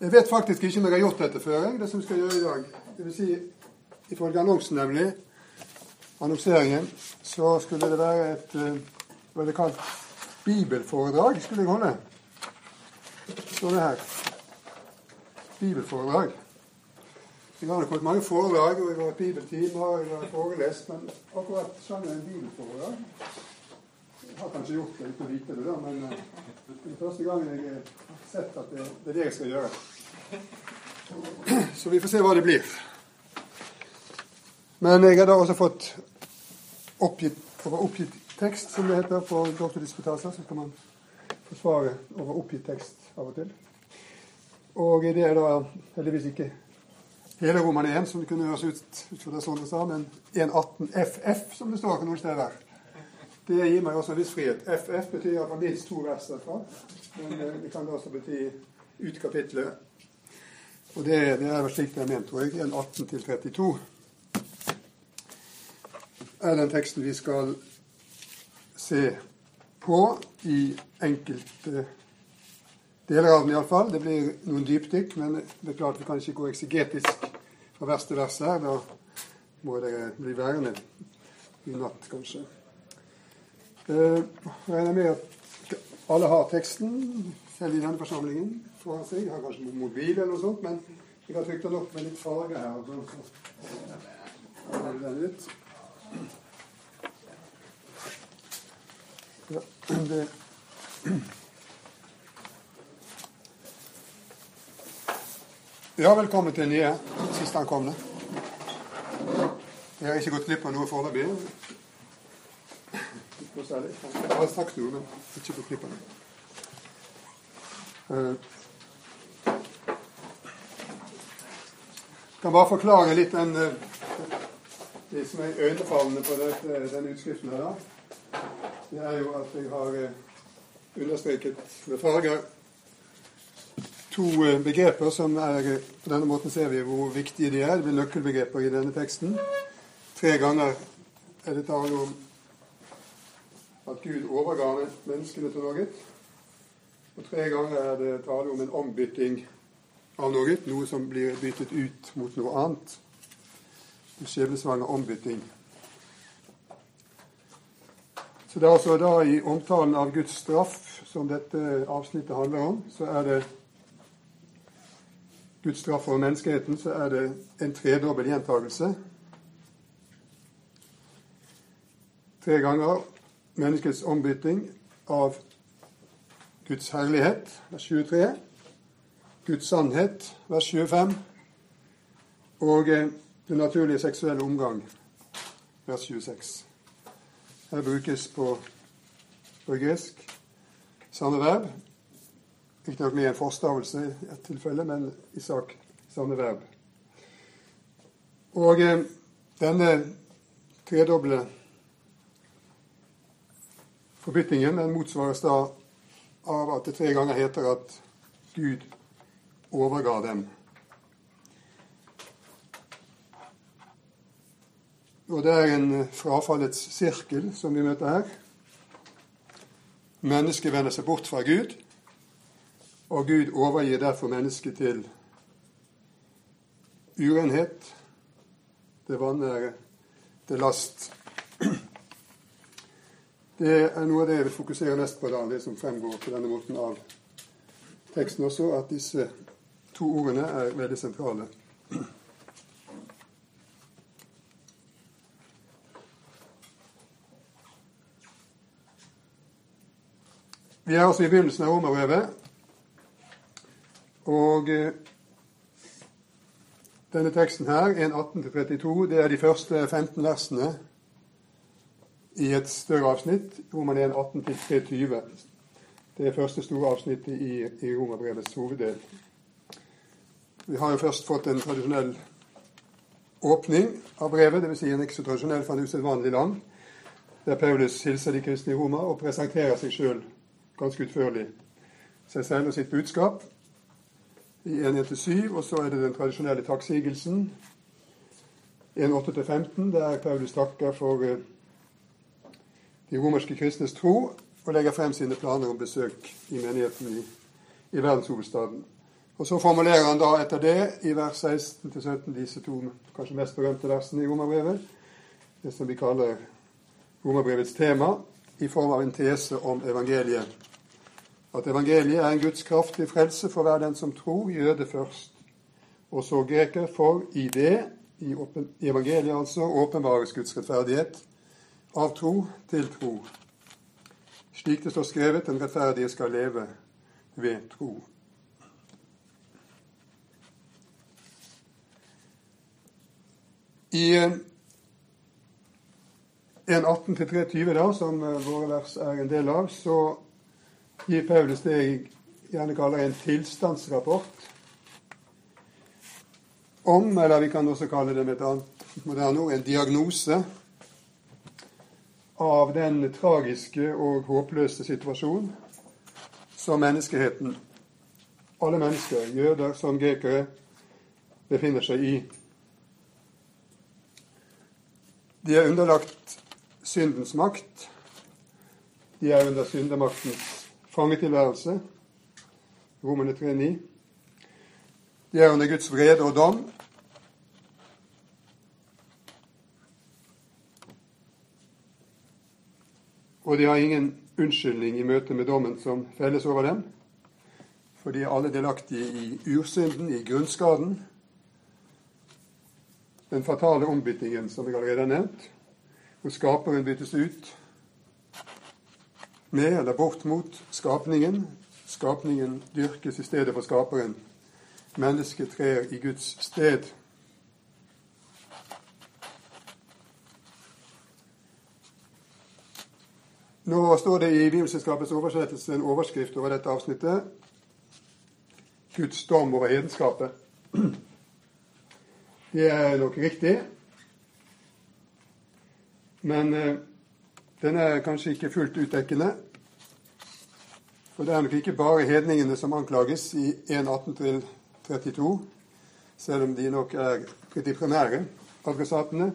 Jeg vet faktisk ikke om jeg har gjort dette før, det som jeg skal gjøre i dag. Det vil si, ifølge annonsen, nemlig, annonseringen, så skulle det være et eh, hva er det kalt bibelforedrag skulle jeg holde. Står det her. Bibelforedrag. Jeg har fått mange foredrag, og jeg har hatt bibeltimer og jeg har forelest, men akkurat sånn er en bibelforedrag har kanskje gjort det uten å vite det, da, men uh, det er første gangen jeg har sett at det, det er det jeg skal gjøre. Så vi får se hva det blir. Men jeg har da også fått oppgitt, oppgitt tekst, som det heter på doktordisputasser. Så skal man forsvare over oppgitt tekst av og til. Og det er da heldigvis ikke hele roman 1, som det kunne høres ut, ut fra det Sondre sa, men 1.18 FF, som det står noen steder. Det gir meg også en viss frihet. FF betyr iallfall minst to vers derfra. Men eh, det kan også bety ut kapitlet. Og det, det er vel slik det er ment, tror jeg. 1.18 til 32 er den teksten vi skal se på i enkelte deler av den iallfall. Det blir noen dypdykk, men det er klart vi kan ikke gå eksegetisk fra vers til vers her. Da må dere bli værende i natt, kanskje. Jeg eh, regner med at alle har teksten, selv i denne forsamlingen, foran seg. Jeg har kanskje mobil eller noe sånt, men jeg har trykt den opp med litt farge her. Ja, Ja, velkommen til nye. Siste ankomne. Jeg har ikke gått glipp av noe foreløpig. Jeg har sagt noe, men ikke på glipp av. Jeg eh, kan bare forklare litt den eh, det som er øynefallende på dette, denne utskriften her. da. Det er jo at jeg har eh, understreket med farger to begreper som er På denne måten ser vi hvor viktige de er. Det blir nøkkelbegreper i denne teksten. Tre ganger er det tale om at Gud overga menneskene til noe. Og tre ganger er det tale om en ombytting av noe, noe som blir byttet ut mot noe annet. En skjebnesvanger ombytting. Så det er altså da i omtalen av Guds straff som dette avsnittet handler om, så er det Guds straff for menneskeheten, så er det en tredobbel gjentagelse. Tre ganger menneskets ombytting av Guds herlighet, vers 23. Guds sannhet, vers 25. Og eh, den naturlige seksuelle omgang, vers 26. Her brukes på, på gresk samme verb. Riktignok med en forstavelse i ett tilfelle, men i sak samme verb. Og eh, denne tredoble forbyttingen den motsvares da av at det tre ganger heter at Gud overga dem. Og det er en frafallets sirkel som vi møter her. Mennesket vender seg bort fra Gud, og Gud overgir derfor mennesket til urenhet, det vanære, det last. Det er noe av det jeg vil fokusere mest på, da, det som fremgår på denne måten av teksten også, at disse to ordene er veldig sentrale. Vi er altså i begynnelsen av romerbrevet, og eh, denne teksten her, 1.18-32, det er de første 15 versene i et større avsnitt, Roman 1, 18-23. Det er første store avsnittet i, i Romerbrevets hoveddel. Vi har jo først fått en tradisjonell åpning av brevet, dvs. Si en ikke så tradisjonell, for en usedvanlig lang, der Paulus hilser de kristne i Roma og presenterer seg sjøl ganske utførlig. Seg selv og sitt budskap i 1.1-7, og så er det den tradisjonelle takksigelsen 1.8-15, der Paulus takker for eh, de romerske kristnes tro og legger frem sine planer om besøk i menigheten i, i verdenshovedstaden. Og så formulerer han da etter det i vers 16-17 disse to kanskje mest berømte versene i Romerbrevet, det som vi kaller Romerbrevets tema, i form av en tese om evangeliet. At evangeliet er en Guds kraftig frelse for hver den som tror, jøde først, og så greker, for i det, i, evangeliet altså, åpenbares Guds rettferdighet, av tro til tro. Slik det står skrevet, den rettferdige skal leve ved tro. I 1.18-3.20, da, som eh, våre vers er en del av, så gir Paulus det jeg gjerne kaller en tilstandsrapport om, eller vi kan også kalle det med et annet moderne ord, en diagnose av den tragiske og håpløse situasjonen som menneskeheten, alle mennesker, jøder som grekere, befinner seg i. De er underlagt syndens makt. De er under syndemaktens fangetilværelse. Romerne 3,9. De er under Guds vrede og dom. Og de har ingen unnskyldning i møte med dommen som felles over dem. For de er alle delaktige i ursynden, i grunnskaden. Den fatale ombyttingen som jeg allerede har nevnt hvor skaperen byttes ut med eller bort mot skapningen. Skapningen dyrkes i stedet for skaperen. Mennesket trer i Guds sted. Nå står det i Bibelselskapets oversettelse en overskrift over dette avsnittet. Guds dom over hedenskapet. Det er nok riktig. Men eh, den er kanskje ikke fullt utdekkende. For det er nok ikke bare hedningene som anklages i 1.18-32, selv om de nok er de primære adressatene.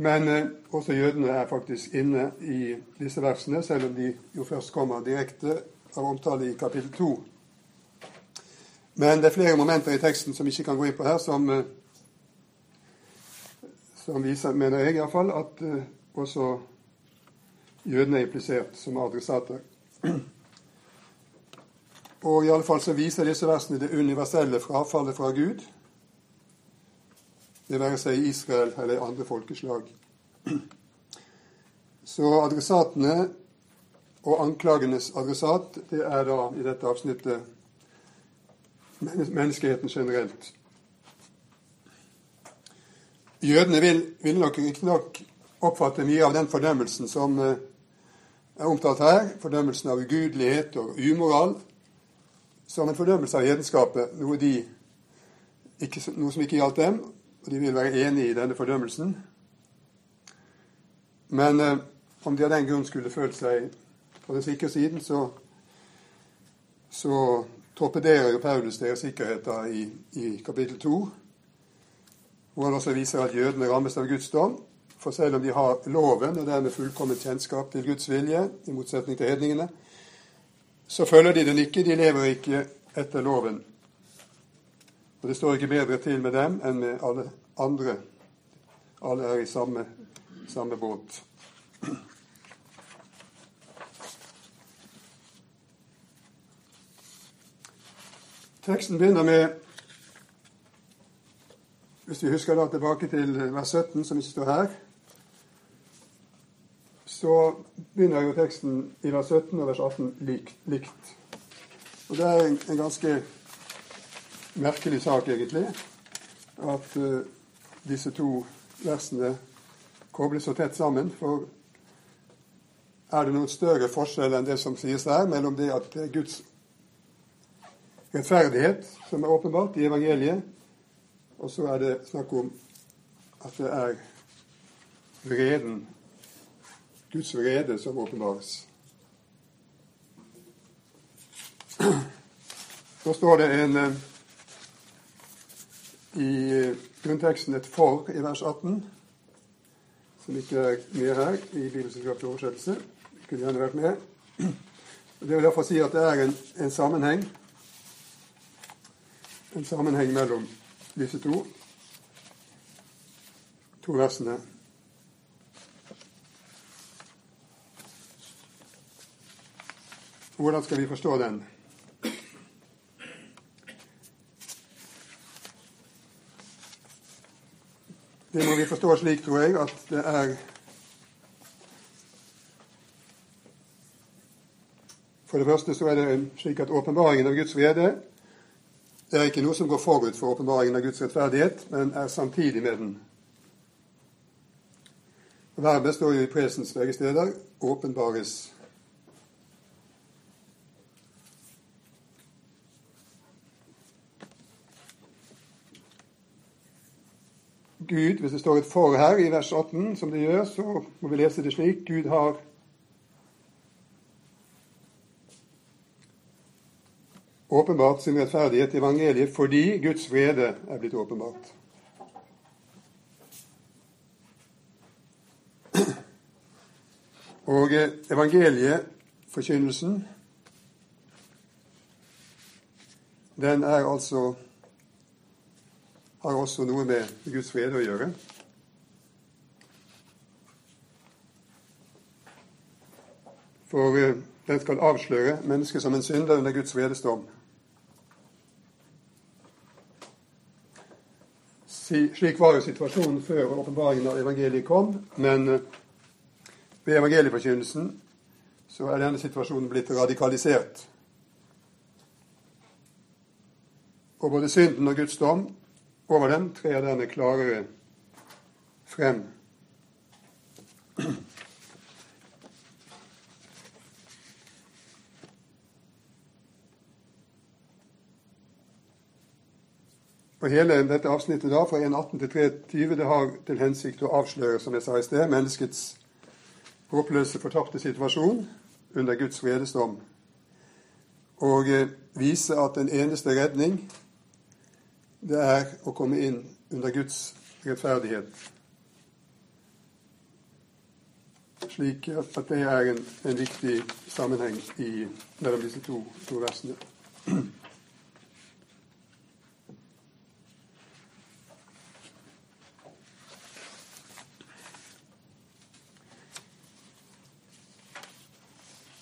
Men eh, også jødene er faktisk inne i disse versene, selv om de jo først kommer direkte av omtale i kapittel 2. Men det er flere momenter i teksten som vi ikke kan gå inn på her, som eh, som viser, mener jeg iallfall, at eh, også jødene er implisert som adressater. Og i alle fall så viser disse versene det universelle frafallet fra Gud, det være seg Israel eller andre folkeslag. Så adressatene og anklagenes adressat, det er da i dette avsnittet menneskeheten generelt. Jødene vil, vil nok riktignok oppfatte mye av den fordømmelsen som eh, er omtalt her, fordømmelsen av ugudelighet og umoral, som en fordømmelse av hedenskapet, noe, noe som ikke gjaldt dem. De vil være enig i denne fordømmelsen. Men eh, om de av den grunn skulle følt seg på den sikre siden, så, så torpederer jo Paulus deres sikkerheter i, i kapittel 2 hvor han også viser at jødene rammes av Guds dom. For selv om de har loven og dermed fullkommen kjennskap til Guds vilje, i motsetning til hedningene, så følger de den ikke. De lever ikke etter loven. Og det står ikke bedre til med dem enn med alle andre. Alle er i samme, samme båt. Teksten begynner med hvis vi husker da tilbake til vers 17, som ikke står her, så begynner jo teksten i vers 17 og vers 18 likt. Og det er en, en ganske merkelig sak, egentlig, at uh, disse to versene kobles så tett sammen. For er det noen større forskjell enn det som sies der, mellom det at det er Guds rettferdighet som er åpenbart i evangeliet, og så er det snakk om at det er vreden, Guds vrede, som åpenbares. Så står det en eh, i grunnteksten et 'for' i vers 18, som ikke er med her i Bibelselskapets oversettelse. Kunne gjerne vært med. Det vil derfor si at det er en, en sammenheng en sammenheng mellom disse to, to versene. Hvordan skal vi forstå den? Det må vi forstå slik, tror jeg, at det er For det første så er det slik at åpenbaringen av Guds vrede er ikke noe som går forut for åpenbaringen av Guds rettferdighet, men er samtidig med den. Verbet står jo i presens begge steder åpenbares. Gud, Hvis det står et 'for' her i vers 18, som det gjør, så må vi lese det slik Gud har åpenbart sin rettferdighet i evangeliet fordi Guds vrede er blitt åpenbart. Og evangelieforkynnelsen, den er altså har også noe med Guds fred å gjøre. For eh, den skal avsløre mennesket som en synder under Guds vredestorm. Slik var jo situasjonen før åpenbaringen av evangeliet kom, men eh, ved evangelieforkynnelsen så er denne situasjonen blitt radikalisert. Og både synden og Guds dom over dem trer denne klarere frem. Og Hele dette avsnittet da, fra 1.18 til 3.20 det har til hensikt å avsløre som jeg sa i sted, menneskets håpløse, fortapte situasjon under Guds vredesdom. Og eh, vise at den eneste redning det er å komme inn under Guds rettferdighet. Slik at det er en, en viktig sammenheng i, mellom disse to, to versene.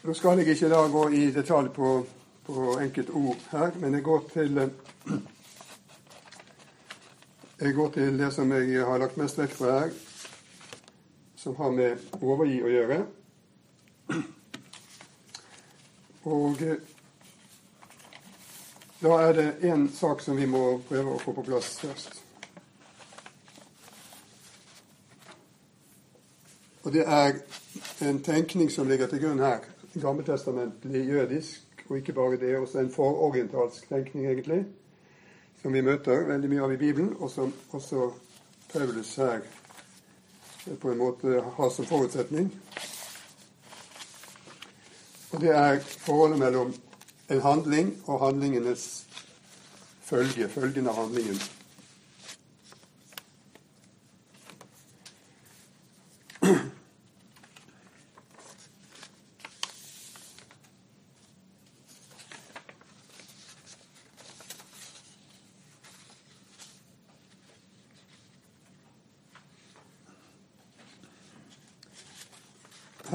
Nå skal jeg ikke da gå i detalj på, på enkelte ord her, men jeg går til jeg går til det som jeg har lagt mest vekt på her, som har med overgi å gjøre. Og da er det én sak som vi må prøve å få på plass først. Og det er en tenkning som ligger til grunn her, gammeltestamentlig jødisk, og ikke bare det, også en fororientalsk tenkning, egentlig, som vi møter veldig mye av i Bibelen, og som også Paulus her på en måte har som forutsetning. Og det er forholdet mellom en handling og handlingenes følge, følgen av handlingen.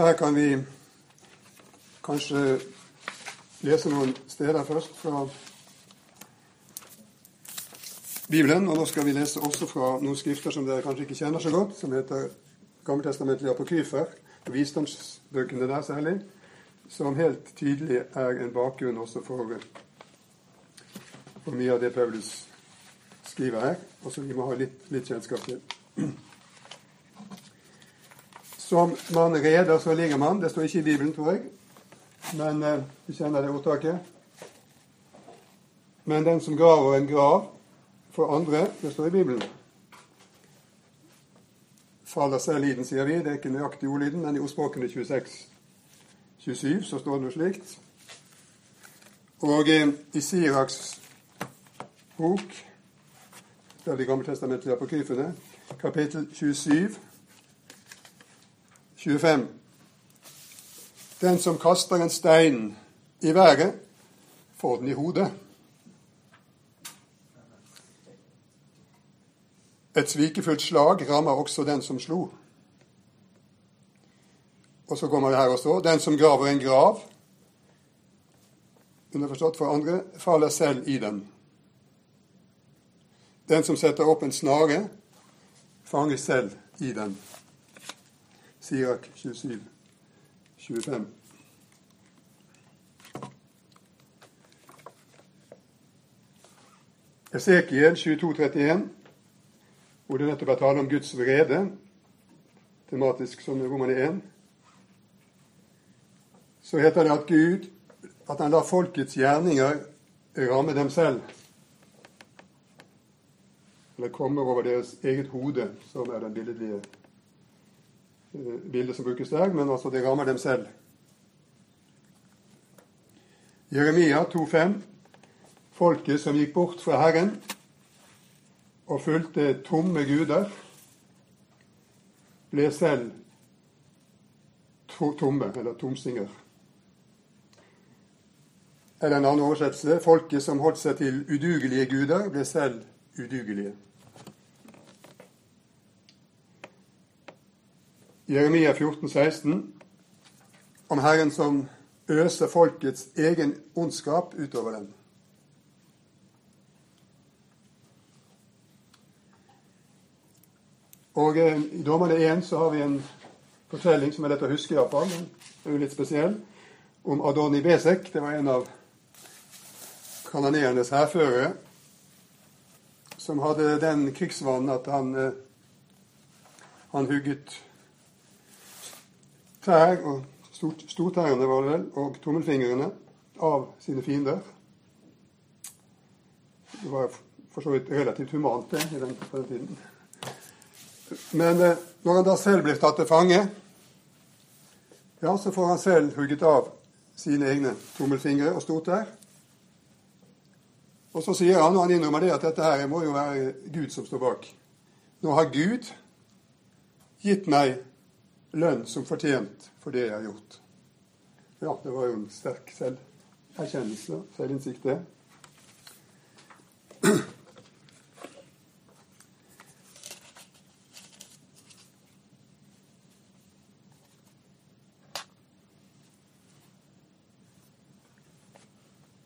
Her kan vi kanskje lese noen steder først fra Bibelen. Og nå skal vi lese også fra noen skrifter som dere kanskje ikke kjenner så godt, som heter Gammeltestamentlige apokryfer, visdomsbøkene der særlig, som helt tydelig er en bakgrunn også for, for mye av det Paulus skriver her, og som vi må ha litt, litt kjennskap til. Som man reder, så ligger man. Det står ikke i Bibelen, tror jeg. Men eh, vi kjenner det ordtaket. Men den som graver en grav for andre, det står i Bibelen. Faller selv i den, sier vi. Det er ikke nøyaktig ordlyden, men i ordspråkene 26, 27 så står det noe slikt. Og eh, i Siraks bok, der de på apokryfene, kapittel 27 25. Den som kaster en stein i været, får den i hodet. Et svikefullt slag rammer også den som slo. Og så kommer det her også den som graver en grav, underforstått for andre, faller selv i den. Den som setter opp en snare, fanger selv i den. Sirak 27, 25. Esekiel 22, 31, hvor det nettopp er tale om Guds vrede, tematisk som i Romane 1, så heter det at Gud at han lar folkets gjerninger ramme dem selv. Eller kommer over deres eget hode, som er den billedlige bildet som brukes der, men altså det rammer dem selv. Jeremia 2,5 Folket som gikk bort fra Herren og fulgte tomme guder, ble selv tomme, eller tomsinger. Eller en annen oversettelse folket som holdt seg til udugelige guder, ble selv udugelige. Jeremia 14, 16, om Herren som øser folkets egen ondskap utover dem. Og eh, I Dommerne 1 så har vi en fortelling som er lett å huske, iallfall. Den er jo litt spesiell. Om Adoni Besek. Det var en av kanoneernes hærførere som hadde den krigsvanen at han, eh, han hugget trær, og stort, stortærene var det vel, og tommelfingrene av sine fiender. Det var for så vidt relativt humant det i den, på den tiden. Men eh, når han da selv blir tatt til fange, ja, så får han selv hugget av sine egne tommelfingre og stortær. Og så sier han, og han innrømmer det, at dette her må jo være Gud som står bak. Nå har Gud gitt meg lønn som fortjent for det jeg har gjort. Ja, det var jo en sterk selverkjennelse, selvinnsikt, det.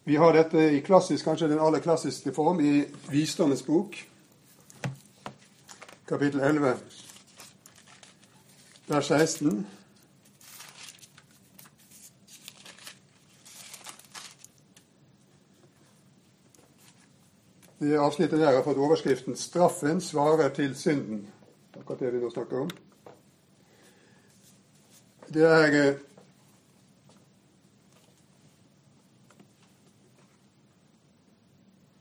Vi har dette i klassisk, kanskje den aller klassiske form i Visdommens bok, kapittel 11, vers 16. Det avsnittet der har fått overskriften 'Straffen svarer til synden'. Akkurat det vi nå snakker om. Det er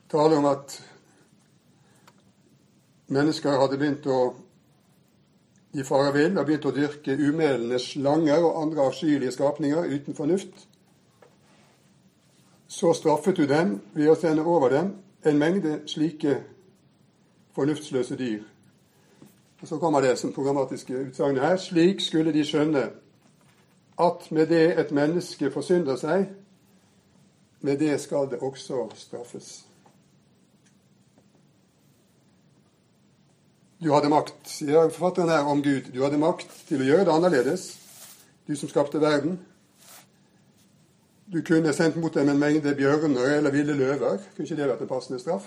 tale om at mennesker hadde begynt å i fare vill og begynt å dyrke umelende slanger og andre avskyelige skapninger uten fornuft. Så straffet du dem ved å sende over dem en mengde slike fornuftsløse dyr. Og Så kommer det som programmatiske utsagnet her. Slik skulle de skjønne at med det et menneske forsynder seg, med det skal det også straffes. Du hadde makt, sier forfatteren her om Gud. Du hadde makt til å gjøre det annerledes, du som skapte verden. Du kunne sendt mot dem en mengde bjørner eller ville løver. Kunne ikke det vært en passende straff?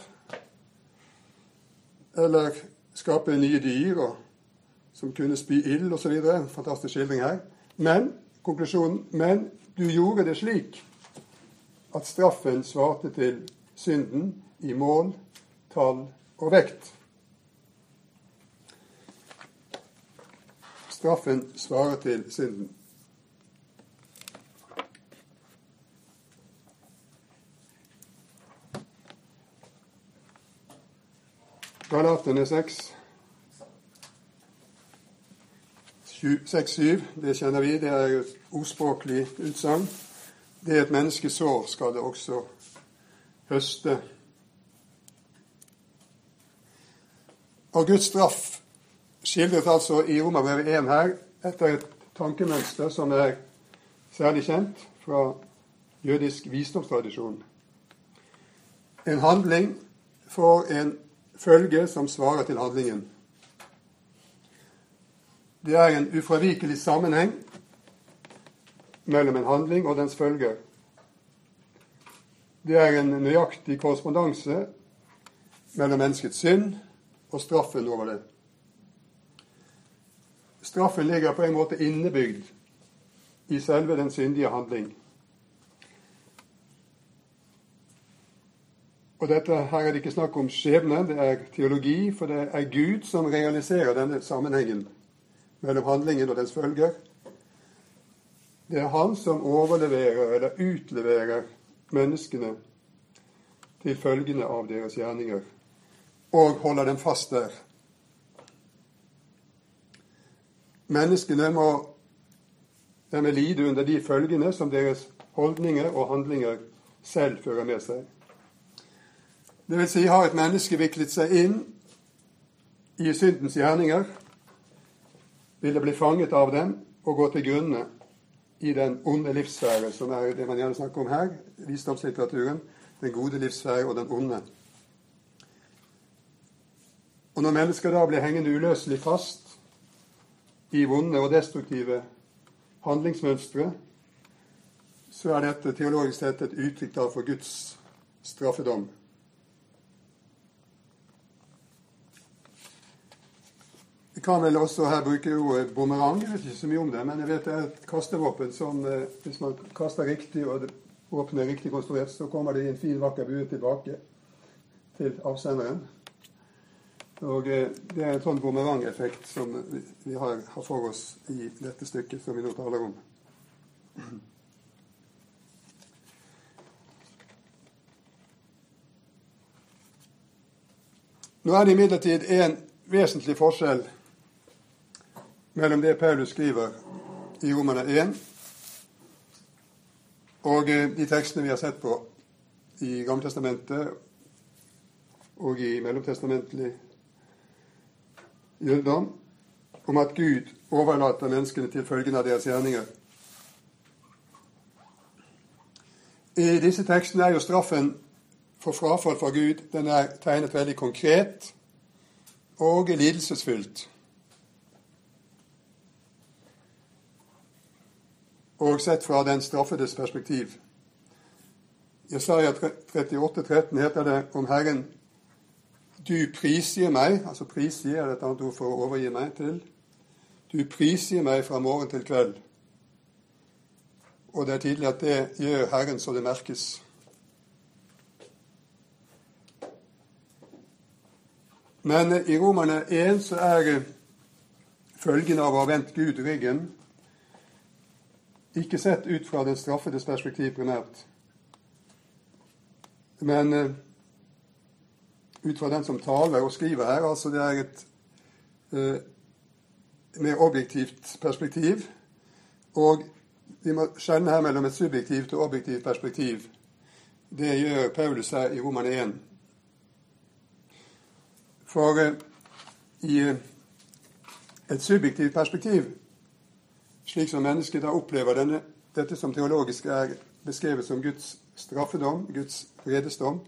Eller skape nye dyr og, som kunne spy ild osv. Fantastisk skildring her. Men konklusjonen men du gjorde det slik at straffen svarte til synden i mål, tall og vekt. Straffen svarer til synden. Galaterne 6, 6-7, det kjenner vi, det er et ordspråklig utsagn. Det et menneske sår, skal det også høste. Og Guds straff skildret altså i Romerbrevet 1 her etter et tankemønster som er særlig kjent fra jødisk visdomstradisjon. En handling får en følge som svarer til handlingen. Det er en ufravikelig sammenheng mellom en handling og dens følger. Det er en nøyaktig korrespondanse mellom menneskets synd og straffen over det. Straffen ligger på en måte innebygd i selve den syndige handling. Og dette Her er det ikke snakk om skjebne, det er teologi, for det er Gud som realiserer denne sammenhengen mellom handlingen og dens følger. Det er Han som overleverer eller utleverer menneskene til følgene av deres gjerninger, og holder dem fast der. Menneskene må dermed lide under de følgene som deres holdninger og handlinger selv fører med seg. Det vil si, har et menneske viklet seg inn i syndens gjerninger, vil det bli fanget av dem og gå til grunne i den onde livssfære, som er det man gjerne snakker om her, visdomslitteraturen, den gode livssfære og den onde. Og når mennesker da blir hengende uløselig fast i vonde og destruktive handlingsmønstre, så er dette teologisk sett et uttrykk for Guds straffedom. Vi kan vel også her bruke ordet bumerang. Jeg vet ikke så mye om det, men jeg vet det er et kastevåpen som eh, hvis man kaster riktig og våpenet er riktig konstruert, så kommer det i en fin, vakker bue tilbake til avsenderen. Og eh, Det er en sånn bumerangeffekt som vi har, har for oss i dette stykket som vi nå taler om. Nå er det imidlertid en vesentlig forskjell mellom det Paulus skriver i Romerne 1, og eh, de tekstene vi har sett på i Gamletestamentet og i mellomtestamentlig jødedom, om at Gud overlater menneskene til følgene av deres gjerninger. I disse tekstene er jo straffen for frafall fra Gud den er tegnet veldig konkret og lidelsesfylt. og sett fra den straffedes perspektiv. Jesaja 38, 13 heter det om Herren Du prisgir meg, altså prisgir er et annet ord for å overgi meg til. Du prisgir meg fra morgen til kveld. Og det er tydelig at det gjør Herren så det merkes. Men i Romerne 1 så er følgen av å ha vendt Gud ryggen ikke sett ut fra den straffedes perspektiv primært, men uh, ut fra den som taler og skriver her. Altså det er et eh, mer objektivt perspektiv. Og vi må skjelne her mellom et subjektivt og objektivt perspektiv. Det gjør Paulus her i Roman 1. For eh, i et subjektivt perspektiv slik som mennesket da opplever denne, dette som teologisk er beskrevet som Guds straffedom, Guds vredesdom,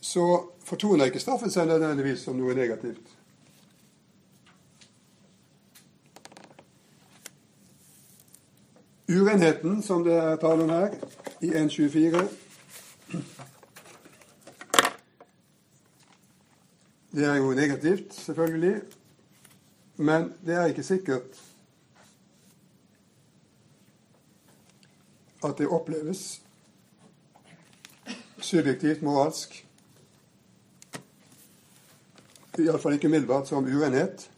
så fortoner ikke straffen seg nødvendigvis som noe negativt. Urenheten, som det er tale om her, i 1.24 Det er jo negativt, selvfølgelig, men det er ikke sikkert at det oppleves subjektivt, moralsk. Iallfall ikke umiddelbart som urenhet,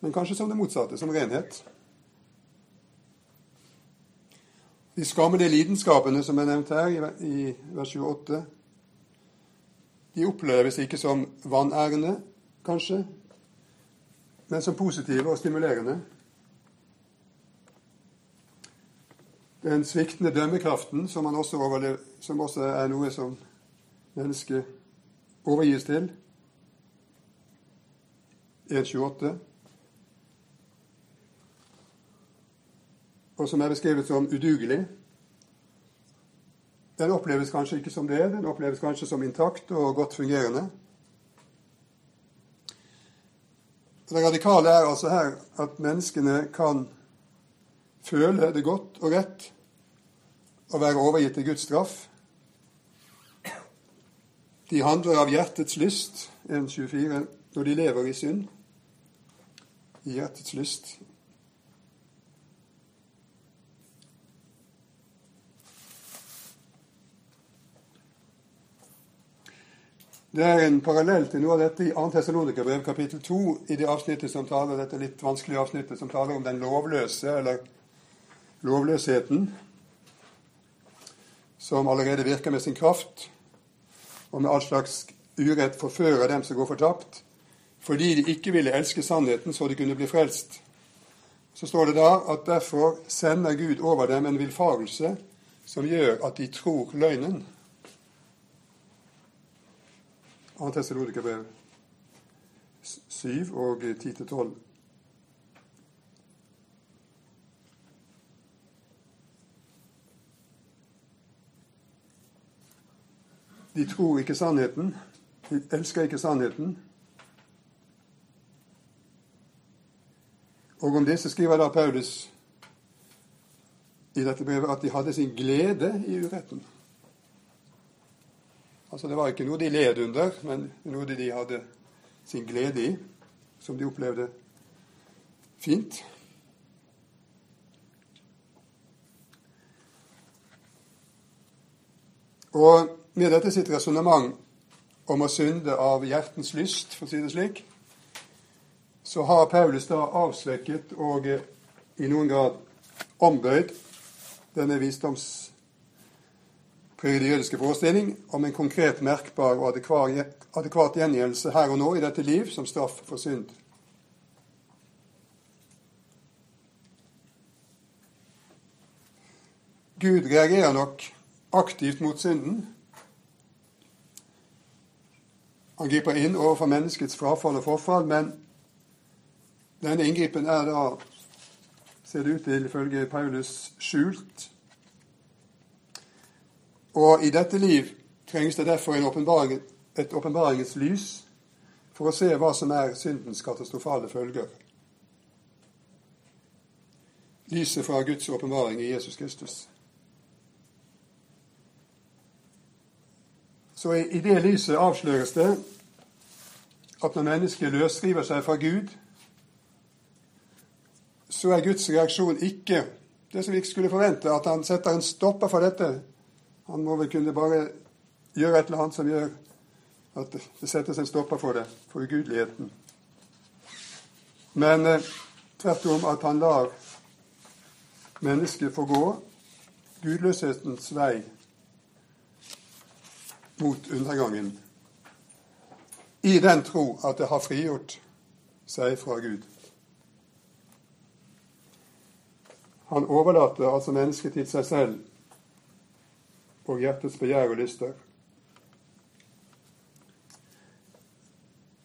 men kanskje som det motsatte, som renhet. De skammede lidenskapene som er nevnt her i vers 28, de oppleves ikke som vanærende, kanskje, men som positive og stimulerende. den sviktende dømmekraften, som, også, som også er noe som mennesket overgis til. 1.28. Og som er beskrevet som udugelig. Den oppleves kanskje ikke som det. Den oppleves kanskje som intakt og godt fungerende. Det radikale er altså her at menneskene kan føle det godt og rett å være overgitt til Guds straff. De handler av hjertets lyst, 1.24, når de lever i synd. I hjertets lyst. Det er en parallell til noe av dette i 2. Tessalonikerbrev kapittel 2, i det avsnittet som taler dette litt vanskelige avsnittet som taler om den lovløse, eller lovløsheten, som allerede virker med sin kraft, og med all slags urett forfører dem som går fortapt, fordi de ikke ville elske sannheten så de kunne bli frelst. Så står det da at derfor sender Gud over dem en villfarelse som gjør at de tror løgnen. 2. Tessalonikerbrev 7 og 10-12. De tror ikke sannheten, de elsker ikke sannheten. Og om disse skriver da Paulus i dette brevet at de hadde sin glede i uretten. Altså Det var ikke noe de led under, men noe de hadde sin glede i, som de opplevde fint. Og med dette sitt resonnement om å synde av hjertens lyst, for å si det slik, så har Paulus da avsvekket og i noen grad ombøyd denne visdoms preger jødiske forestilling om en konkret, merkbar og adekvat gjengjeldelse her og nå i dette liv som straff for synd. Gud reagerer nok aktivt mot synden. Han griper inn overfor menneskets frafall og forfall, men denne inngripen er da, ser det ut til ifølge Paulus, skjult og i dette liv trengs det derfor åpenbaring, et åpenbaringens lys for å se hva som er syndens katastrofale følger. Lyset fra Guds åpenbaring i Jesus Kristus. Så i, det lyset avsløres det at når mennesket løsriver seg fra Gud, så er Guds reaksjon ikke det som vi ikke skulle forvente, at han setter en stopper for dette han må vel kunne bare gjøre et eller annet som gjør at det settes en stopper for det, for ugudeligheten. Men eh, tvert om at han lar mennesket få gå gudløshetens vei mot undergangen, i den tro at det har frigjort seg fra Gud. Han overlater altså mennesket til seg selv og hjertets begjær og lyster.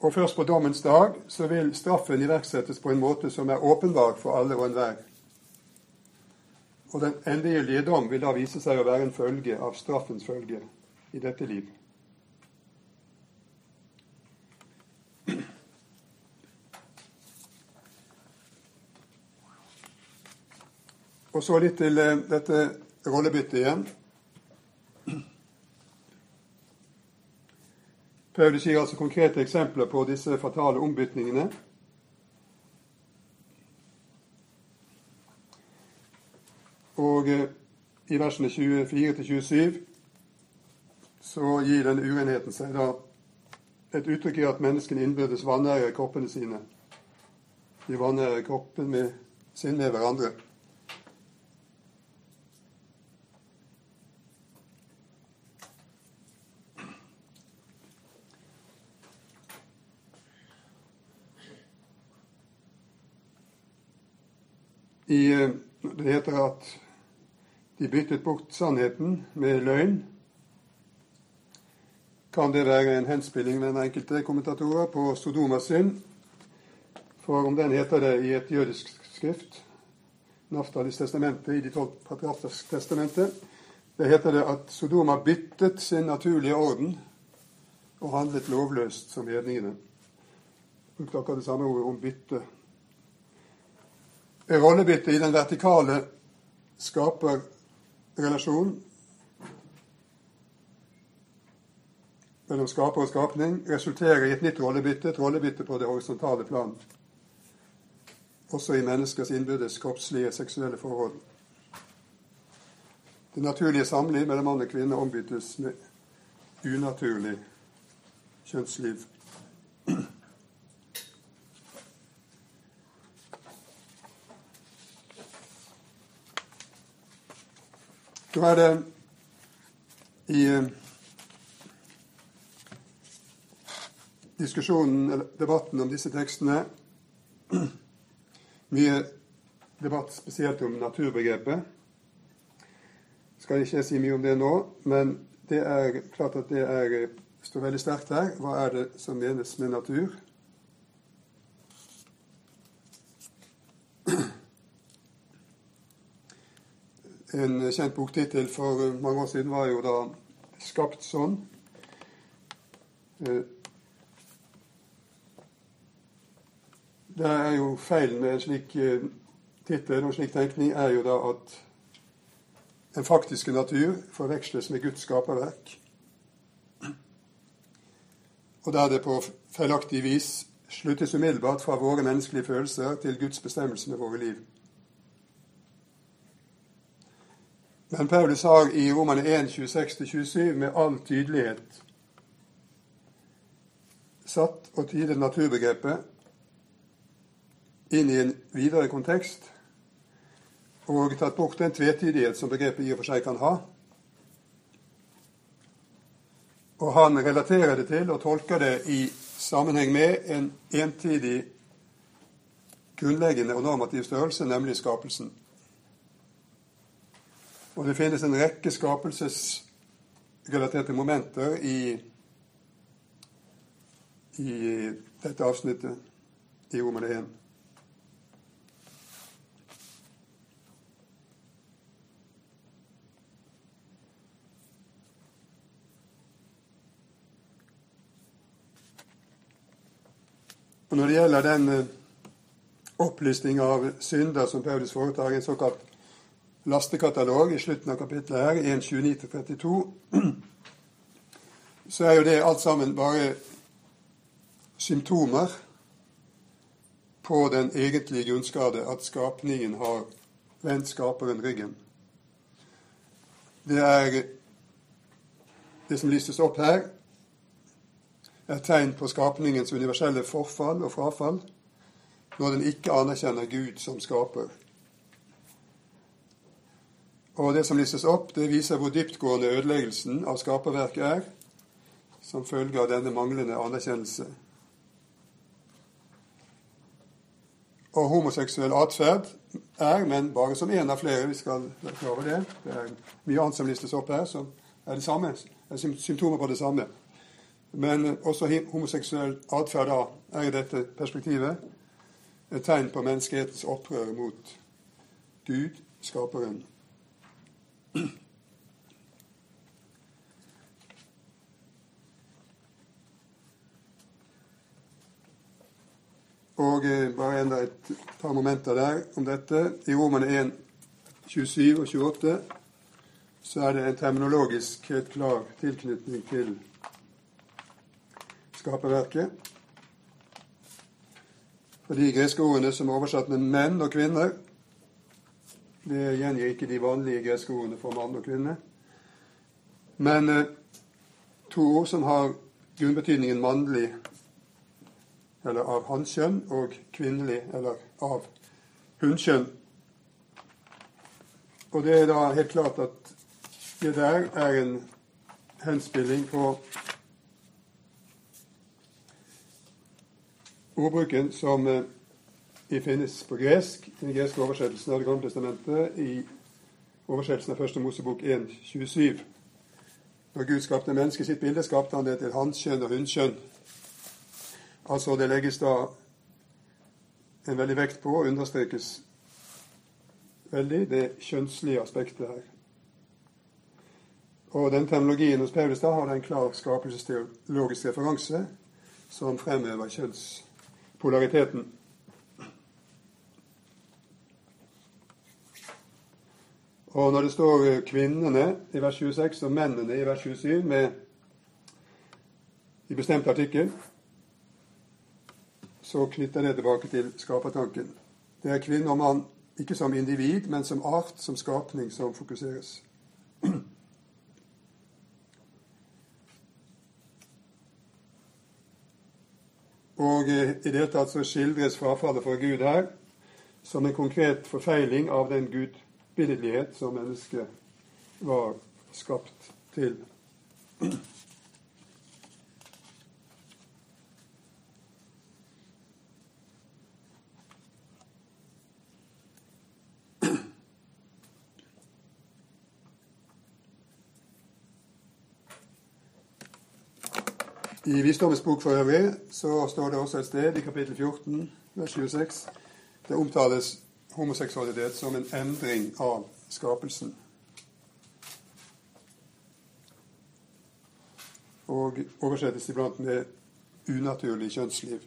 Og først på dommens dag så vil straffen iverksettes på en måte som er åpenbar for alle og enhver. Og den endegyldige dom vil da vise seg å være en følge av straffens følge i dette liv. Og så litt til eh, dette rollebyttet igjen. Paulus gir altså konkrete eksempler på disse fatale ombytningene. Og eh, i versene 24-27 så gir denne uenheten seg da et uttrykk i at menneskene innbyrdes vanærer kroppene sine. De vanærer kroppen med sin med hverandre. I, eh, det heter at de byttet bort sannheten med løgn. Kan det være en henspilling med den enkelte kommentatorer på Sodomas synd? For om den heter det i et jødisk skrift, Naftalis testamentet, i de tolv patriarkers testamentet, det heter det at Sodoma byttet sin naturlige orden og handlet lovløst som hedningene. brukte akkurat det samme ordet om bytte. Rollebytte i den vertikale skaperrelasjonen mellom skaper og skapning resulterer i et nytt rollebytte, et rollebytte på det horisontale plan. Også i menneskers innbyrdes kroppslige seksuelle forhold. Det naturlige samliv mellom mann og kvinne ombyttes med unaturlig kjønnsliv. Så er det i eh, diskusjonen, eller debatten om disse tekstene mye debatt spesielt om naturbegrepet. Skal ikke si mye om det nå, men det er klart at det er, står veldig sterkt her. Hva er det som menes med natur? En kjent boktittel for mange år siden var jo da 'Skapt sånn'. Eh, Det er jo Feilen med en slik uh, tittel og slik tenkning er jo da at den faktiske natur forveksles med Guds skaperverk. Og der det på feilaktig vis sluttes umiddelbart fra våre menneskelige følelser til Guds bestemmelse med våre liv. Men Paulus har i Romane 1, 26-27 med all tydelighet satt og tydet naturbegrepet inn i en videre kontekst og tatt bort den tvetydighet som begrepet i og for seg kan ha. Og han relaterer det til og tolker det i sammenheng med en entydig grunnleggende og normativ størrelse, nemlig skapelsen. Og det finnes en rekke skapelsesrelaterte momenter i, i dette avsnittet i Romerne 1. Og Når det gjelder den eh, opplisting av synder som Paulus foretar en såkalt lastekatalog i slutten av kapittelet her, 1.29-32, så er jo det alt sammen bare symptomer på den egentlige grunnskade at skapningen har vendt skaperen ryggen. Det er det som lystes opp her, er tegn på skapningens universelle forfall og frafall når den ikke anerkjenner Gud som skaper. Og det som listes opp, det viser hvor dyptgående ødeleggelsen av skaperverket er, som følge av denne manglende anerkjennelse. Og homoseksuell atferd er, men bare som én av flere, vi skal være klar over det. Det er mye annet som listes opp her, som er det samme, er symptomer på det samme. Men også homoseksuell atferd er i dette perspektivet et tegn på menneskehetens opprør mot Gud, skaperen. Og eh, bare enda et par momenter der om dette. I Romane 1, 27 og 28 så er det en terminologisk helt klar tilknytning til skaperverket. For de greske ordene som er oversatt med menn og kvinner, det gjengir ikke de vanlige greske ordene for mann og kvinne. Men eh, to ord som har grunnbetydningen mannlig, eller av hannkjønn, og kvinnelig, eller av hunnkjønn. Og det er da helt klart at det der er en henspilling på ordbruken som eh, finnes på gresk, i den greske oversettelsen av Det gamle testamentet, i oversettelsen av Første Mosebok 1.27. Når Gud skapte mennesket sitt bilde, skapte han det til hanskjønn og hunnkjønn. Altså det legges da en veldig vekt på og understrekes veldig det kjønnslige aspektet her. Og den terminologien hos Paulus da har en klar skapelsesteologisk referanse som fremhever kjønns Og når det står kvinnene i vers 26 og mennene i vers 27 med, i bestemt artikkel, så knytter det tilbake til skapertanken. Det er kvinne og mann ikke som individ, men som art, som skapning, som fokuseres. Og i det hele tatt så skildres frafallet fra Gud her som en konkret forfeiling av den gudbilledlighet som mennesket var skapt til. I Visdommens bok for øvrig så står det også et sted i kapittel 14, vers 26, det omtales homoseksualitet som en endring av skapelsen. Og oversettes iblant med unaturlig kjønnsliv.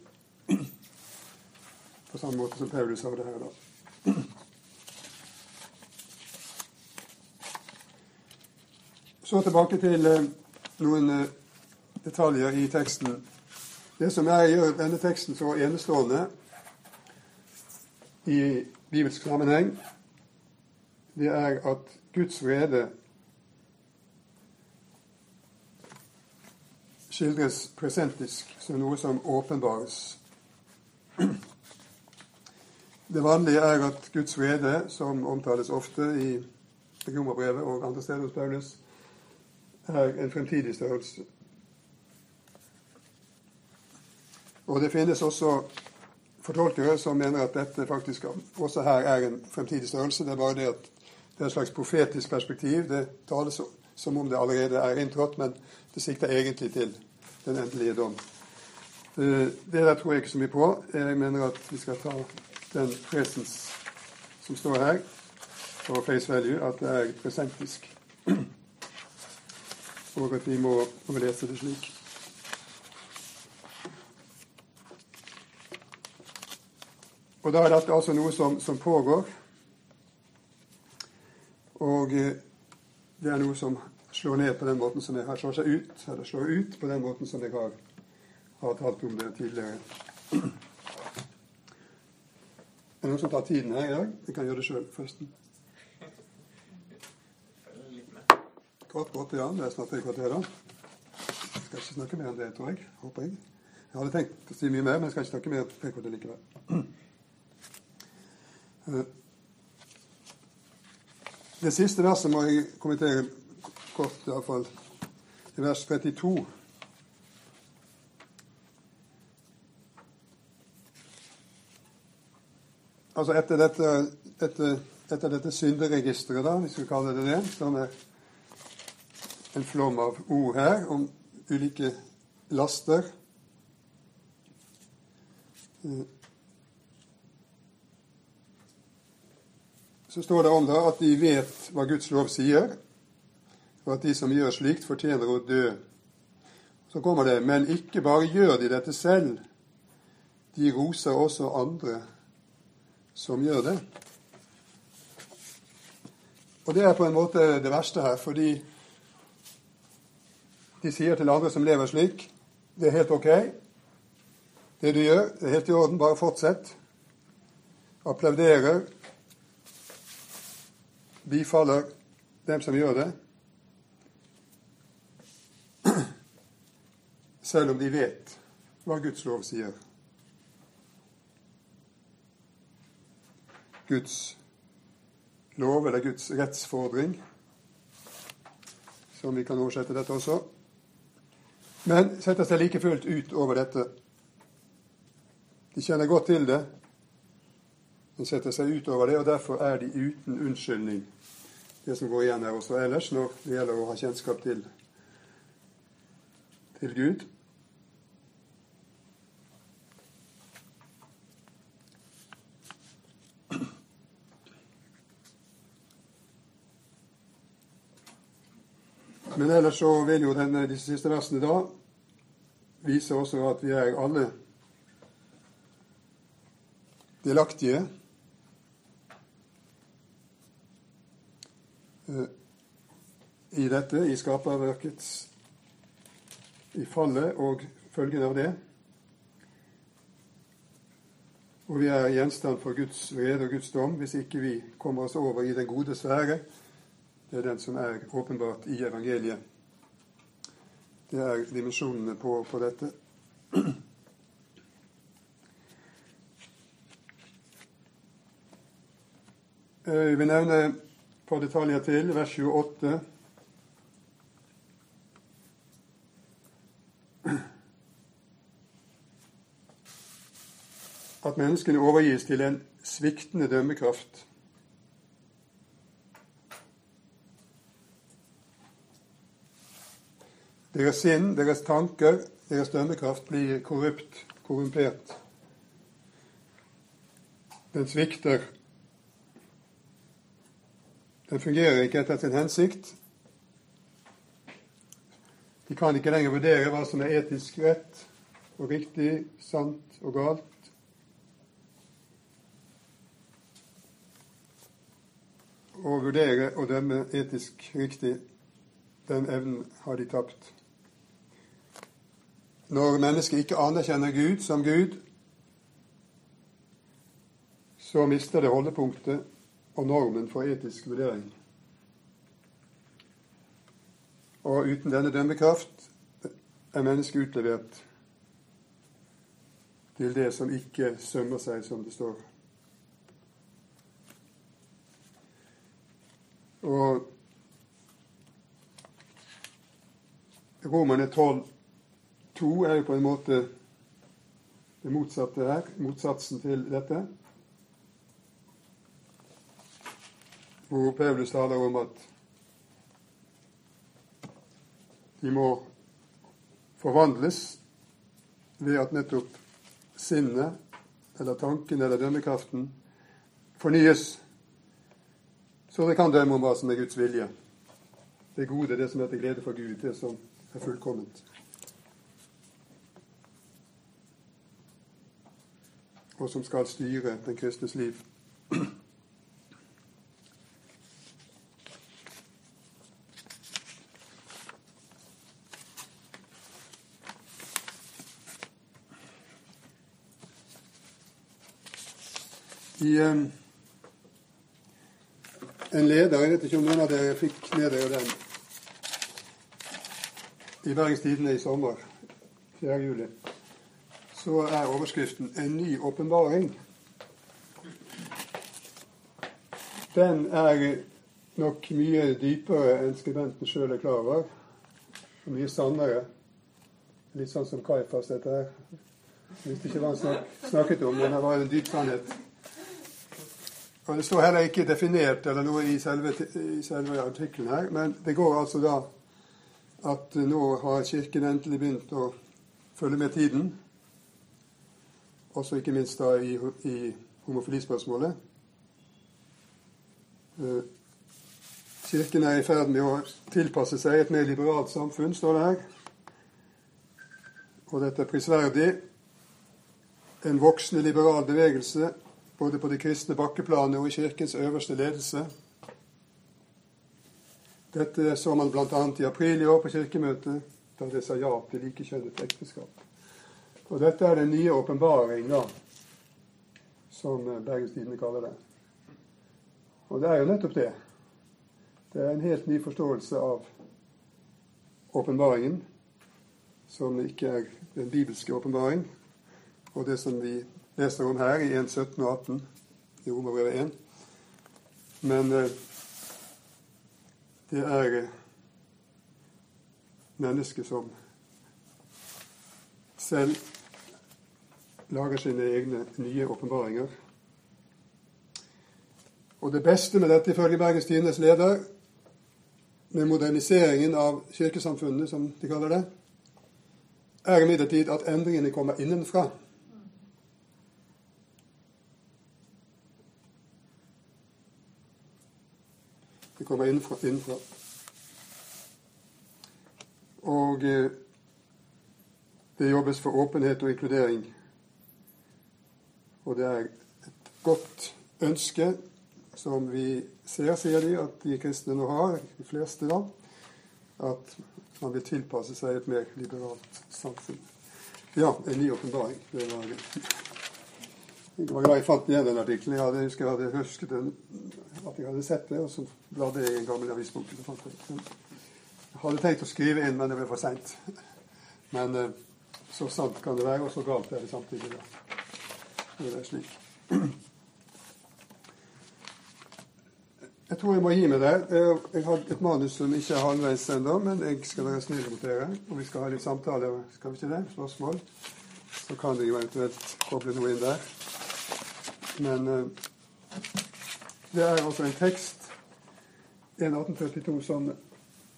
På samme måte som Paulus har det her, da. Så tilbake til eh, noen eh, detaljer i teksten. Det som er, gjør denne teksten så enestående i bibelsk sammenheng, det er at Guds vrede skildres presentisk som noe som åpenbares. Det vanlige er at Guds vrede, som omtales ofte i Romerbrevet og andre steder hos Paulus, er en fremtidig størrelse. Og det finnes også fortolkere som mener at dette faktisk også her er en fremtidig størrelse. Det er bare det at det er et slags profetisk perspektiv. Det tales som om det allerede er inntrådt, men det sikter egentlig til den endelige dom. Eh, det der tror jeg ikke så mye på. Jeg mener at vi skal ta den presens som står her, for face value, at det er presentisk. Og at vi må, lese det slik. Og da er dette altså noe som, som pågår. Og eh, det er noe som slår ned på den måten som jeg har slår seg ut, eller slår ut på den måten som jeg har, har talt om det tidligere. Er det noen som tar tiden her i dag? Jeg kan gjøre det sjøl, forresten. Kvart på åtte, ja. Det er snart tre kvarter, da. Jeg skal ikke snakke mer enn det, tror jeg. Håper jeg. Jeg hadde tenkt å si mye mer, men jeg skal ikke snakke mer enn tre kvarter likevel. Eh, det siste verset må jeg kommentere kort, iallfall. I vers 32. Altså etter dette, etter, etter dette synderegisteret, da, hvis vi kaller det det, som er en flom av ord her om ulike laster. Så står det om det at de vet hva Guds lov sier, og at de som gjør slikt, fortjener å dø. Så kommer det Men ikke bare gjør de dette selv, de roser også andre som gjør det. Og det er på en måte det verste her, fordi de sier til andre som lever slik, det er helt ok. Det du gjør, det er helt i orden, bare fortsett. Applauderer, bifaller dem som gjør det, selv om de vet hva Guds lov sier. Guds lov, eller Guds rettsfordring, som vi kan oversette dette også. Men setter seg like fullt ut over dette. De kjenner godt til det, men setter seg ut over det, og derfor er de uten unnskyldning det som går igjen her også ellers når det gjelder å ha kjennskap til, til Gud. Men ellers så vil jo denne, disse siste versene da vise også at vi er alle delaktige i dette, i skaperverkets i fallet og følgene av det. Og vi er gjenstand for Guds vrede og Guds dom hvis ikke vi kommer oss over i den gode sfære. Det er den som er åpenbart i evangeliet. Det er dimensjonene på, på dette. Jeg vil nevne par detaljer til. Vers 28. At menneskene overgis til en sviktende dømmekraft. Deres sinn, deres tanker, deres dømmekraft blir korrupt, korrumpert. Den svikter den fungerer ikke etter sin hensikt. De kan ikke lenger vurdere hva som er etisk rett og riktig, sant og galt. Å vurdere og dømme etisk riktig, den evnen har de tapt. Når mennesket ikke anerkjenner Gud som Gud, så mister det holdepunktet og normen for etisk vurdering. Og uten denne dømmekraft er mennesket utlevert til det som ikke sømmer seg, som det står. Og Romerne 12, 2 er jo på en måte det motsatte her, motsatsen til dette. Hvor Paulus taler om at de må forvandles ved at nettopp sinnet, eller tanken, eller dømmekraften fornyes, så det kan dømme om hva som er Guds vilje. Det gode, det som er til glede for Gud, det som er fullkomment. Og som skal styre den kristnes liv. I um, en leder Jeg vet ikke om noen av dere fikk med dere den i Bergens Tidende i sommer, 4. juli. Så er overskriften 'En ny åpenbaring'. Den er nok mye dypere enn skribenten sjøl er klar over. Og mye sannere. Litt sånn som Kaifas, dette her. Jeg visste ikke hva han snakket om, men det var en dyp sannhet. Og Det står heller ikke definert eller noe i selve, i selve artikkelen her, men det går altså da at nå har Kirken endelig begynt å følge med tiden. Også ikke minst da i, i homofilispørsmålet. Eh, Kirken er i ferd med å tilpasse seg et mer liberalt samfunn, står det her. Og dette er prisverdig. En voksende liberal bevegelse både på det kristne bakkeplanet og i Kirkens øverste ledelse. Dette så man bl.a. i april i år på Kirkemøtet, da det sa ja til likekjønnet ekteskap. Og dette er den nye åpenbaring, som Bergens Tidende kaller det. Og det er jo nettopp det. Det er en helt ny forståelse av åpenbaringen, som ikke er den bibelske åpenbaring, og det som vi leser om her i 1, 17 og 18 i Romerbrevet 1. Men eh, det er mennesket mennesker som selv lager sine egne nye åpenbaringer. Og det beste med dette, ifølge Bergens Tidendes leder, med moderniseringen av kirkesamfunnet, som de kaller det, er imidlertid at endringene kommer innenfra. Det kommer innenfra. innenfra. Og eh, det jobbes for åpenhet og inkludering. Og det er et godt ønske som vi ser, sier de, at de kristne nå har, de fleste da, at man vil tilpasse seg et mer liberalt samfunn. Ja, en ny åpenbaring. Det var Jeg var glad jeg fant igjen den artikkelen. Jeg hadde, husker jeg hadde husket den, at jeg hadde sett det, og så bladde jeg i en gammel avisbok. Jeg hadde tenkt å skrive inn, men det ble for seint. Men eh, så sant kan det være, og så galt er det samtidig. Da. Det er slik. Jeg tror jeg må gi meg der. Jeg har et manus som ikke er halvveis ennå, men jeg skal være snill mot dere. Og vi skal ha litt samtaler, skal vi ikke det? Spørsmål. Så kan jeg eventuelt koble noe inn der. Men uh, det er altså en tekst, 1842, som,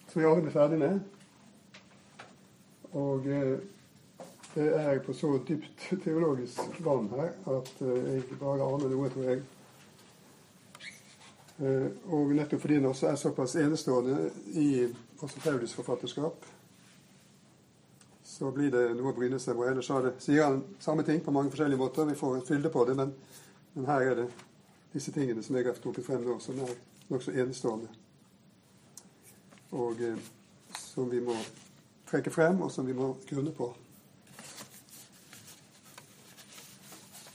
som vi aldri ble ferdig med. Og uh, det er på så dypt teologisk vann her at uh, jeg bare aner noe, tror jeg. Eh, og nettopp fordi den også er såpass enestående i Paulus' forfatterskap, så blir det noe å bryne seg på. Ellers sier han samme ting på mange forskjellige måter. Vi får en fylde på det, men, men, her er det disse tingene som jeg har trukket frem nå, som er nokså enestående. Og eh, som vi må trekke frem, og som vi må grunne på.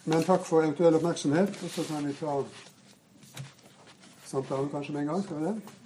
Men takk for eventuell oppmerksomhet, og så kan vi ta samtalen kanskje med en gang. Skal vi det?